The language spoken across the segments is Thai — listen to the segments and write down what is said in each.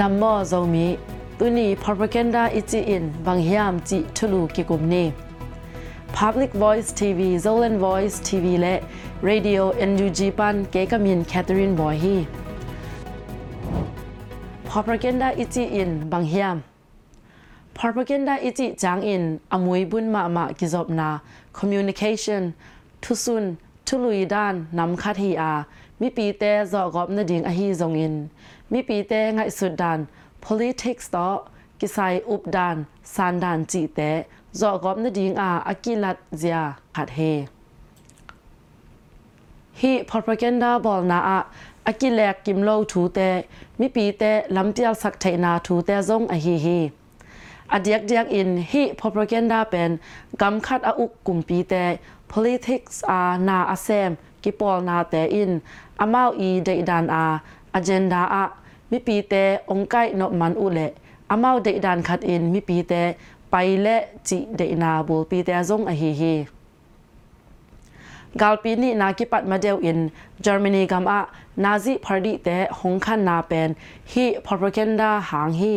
ดัมมอโซมีตุนี propaganda อิจิอินบางยามจิทุลูกิกุมนี Public Voice TV Zolan Voice TV และ Radio NUG ปันเกกามินแคทเธอรีนบอยฮี Propaganda อิจิอินบางยาม Propaganda อิจิจางอินอมวยบุญมามากิจอบนา Communication ทุสุนทุลุยด้านนำคัดฮี อเดียกเดียกอินฮิพอ p r o p a g a n d เป็นกำคัดอาอุกกลุ่มปีแต่ politics อานาอาเซมกิปอลนาแต่อินอามาอีเดดานอา agenda อามิปีแต่องค์ไกนอมันอุเลอามาเดดานขัดอินมิปีแต่ไปเละจิเดนาบุลปีแต่จงอฮีฮีกาลปีนี้นากิปัดมาเดียวอินเยอรมนีกัมอานาซีพาร์ดีแต่หงขันนาเป็นฮีพอ p r o p a g a n d หางฮี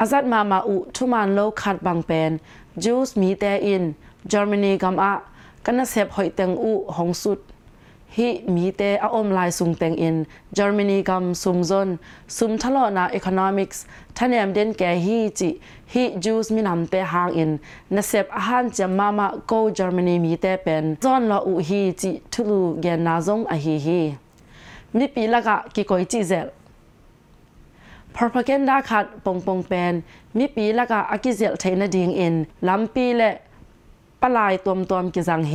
อาซัดมามาอุทุมันโลคัดบังเป็นจูสมีแต่อินเยอรมนีกำอะกันนะเสพหอยเต็งอุหงสุดฮีมีแต่อาอมลายสุงเต็งอินเยอรมนีกำซุมซนซุมทะเลาะนาอีโคโนมิกส์ท่านแอมเดนแก่ฮีจิฮีจูสมีนำแต่หางอินนะเสพอาหารจะมามาโกเยอรมนีมีแต่เป็นจอนละอุฮีจิทุลูเกนนาซงอะฮีฮีมีปีละกะกิโกยจิเซล propaganda ขัดปงปงเป็นมีปีละกะอากิเซลเทนดิงอินลำปีและปลายตวมตวมกิจังเฮ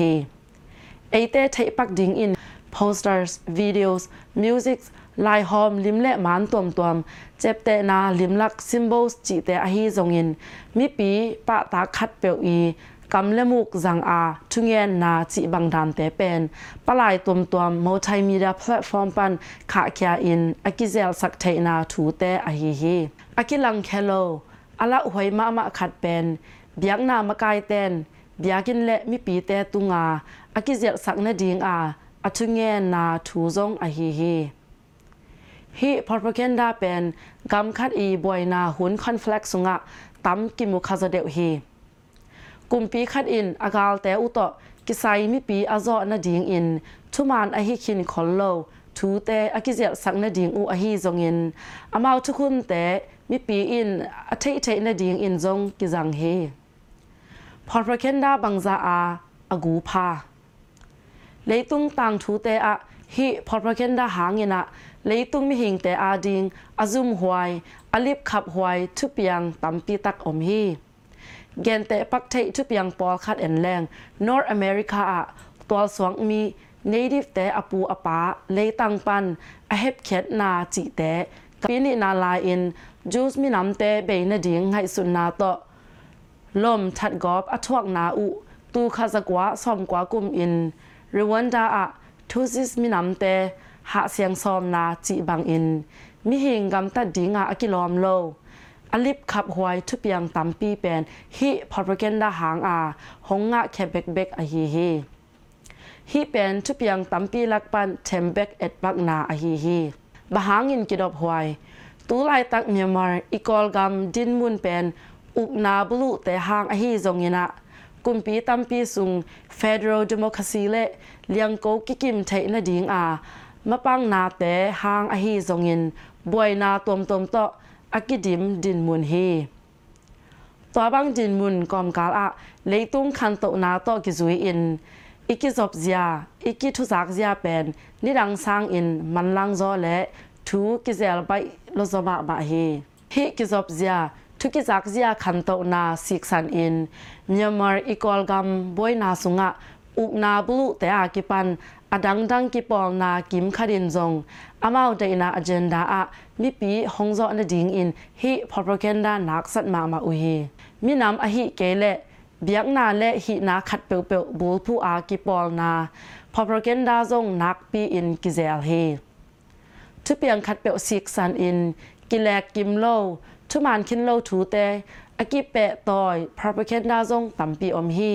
ไอเต้เทปักดิงอิน posters videos music ลายหอมลิมและหมานตวมตวมเจ็บแต่นาลิมลัก symbols จิแต่อาฮีจงอินมีปีปะตาคัดเปียวอี กำเลมุกจังอาทุเงเยนนาจิบังดานเตเป็นปลายตัวตัวมอไทยมีดาแพลตฟอร์มปันขาเคียอินอากิเซลสักเทนาถูเตอฮีฮีอากิลังเคโลอละหวยมามาขัดเป็นเบียงนามากายเตนเบียกินเละมีปีเตตุงอาอากิเซลสักเนาดิงอาอาทุเงเยนนาถูจงอฮีฮีฮีพอร์พเกนดาเป็นกำคัดอีบวยนาหุนคอนเฟล็กซุงะตั้มกิมุคาซาเดวฮี กุมปีขัดอินอากาลแต่อุตะกิไซมิปีอาจอนาดิงอินทุมานอหิคินขอโลทูเตอกิเจสังนาดิงอูอหิจงอินอามาทุคุมแต่มิปีอินอเทเทนาดิงอินจงกิจังเฮพอพระเคนดาบังซาอาอากูพาเลยตุงต่างทูเตอะฮิพอพระเคนดาหางินะเลยตุงมิหิงแต่อาดิงอาซุมหวยอลิบขับหวยทุเปียงตัมปีตักอมฮี เกนเตปักเทยทุบยังปอลคัดแอนแรงนอร์อเมริกาตัวสวงมี native ต่อปูอปาเลตังปันอเฮบเขดนาจิเต่ปีนีนาลาอินจูสมีน้ำเตเบนดิงให้สุนนาโตลมทัดกอบอทวกนาอุตูคาสกวาซอมกวากุมอินรวันดาอะทูซิสมีน้ำเตหาเสียงซอมนาจิบางอิน มีหิงกำตัดดิงอะกิลอมโล อลิบขับหวยทุบยังตัมปีเป็นฮิพอร์เกนดาหางอาหงงะแคเบกเบกอฮีฮีฮิเป็นทุบยังตัมปีลักปันเทมเบกเอ็ดบักนาอฮีฮีบะหางอินกิดอบหวยตูไลตักเมียมารอีกอลกำดินมุนเป็นอุกนาบลุแต่หางอฮีจงยินะกุมปีตัมปีสุง Federal Democracy เลเลียงโกกิกิมไทยนาดิงอามาปังนาแต่หางอหีจงอินบวยนาตวมตวมโต อากิดิมดินมุนเฮตัวบังดินมุนกอมกาลอะเลยตุ้งคันโตนาโตกิจุยอินอีกิจบเซียอีกิทุสักเซียเป็นนิรังสร้างอินมันลังจอและทูกิเซลไปลซมาบะฮีฮิกิจบเซียทุกิจักเซียคันโตนาสิกสันอินเมียมารอีกอลกัมบวยนาสุงะ อุกนาบลุแต่อากิปัน adang dang ki pol na kim kharin zong amau de na agenda a mi pi hongzo na ding in hi propaganda nak sat ma ma u hi mi nam a hi ke le biak na le hi na khat pe pe bul pu a ki pol na propaganda zong nak pi in ki zel hi tu piang khat pe sik san in ki lek kim lo ทุมานคินโลถูเตอากิเปะตอย propaganda ซงตัมปีอมฮี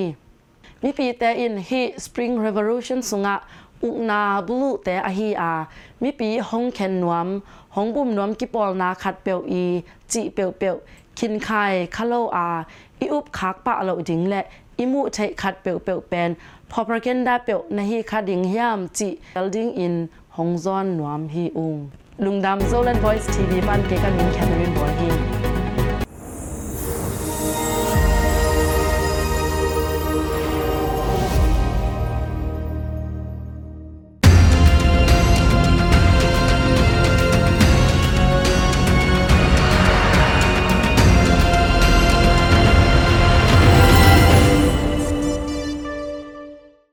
มีปีเต่อินฮีสปริงเรเวอลูชันสุงะอุกนาบุลุเตอฮีอามีปีฮงเคนนวมฮงบุมนวมกิปอลนาขัดเปียวอีจีเปียวเปียวคินไคคาโลอาอีอุบคักปะเหลาดิงและอิมูใช้ขัดเปียวเปียวเป็นพอประกันได้เปียวในฮีขัดดิงยามจีเอลดิงอินฮงซอนนวมฮีอุงลุงดำโซลันบอยส์ทีวีปันเกกันมินแคทเธอรีนบอย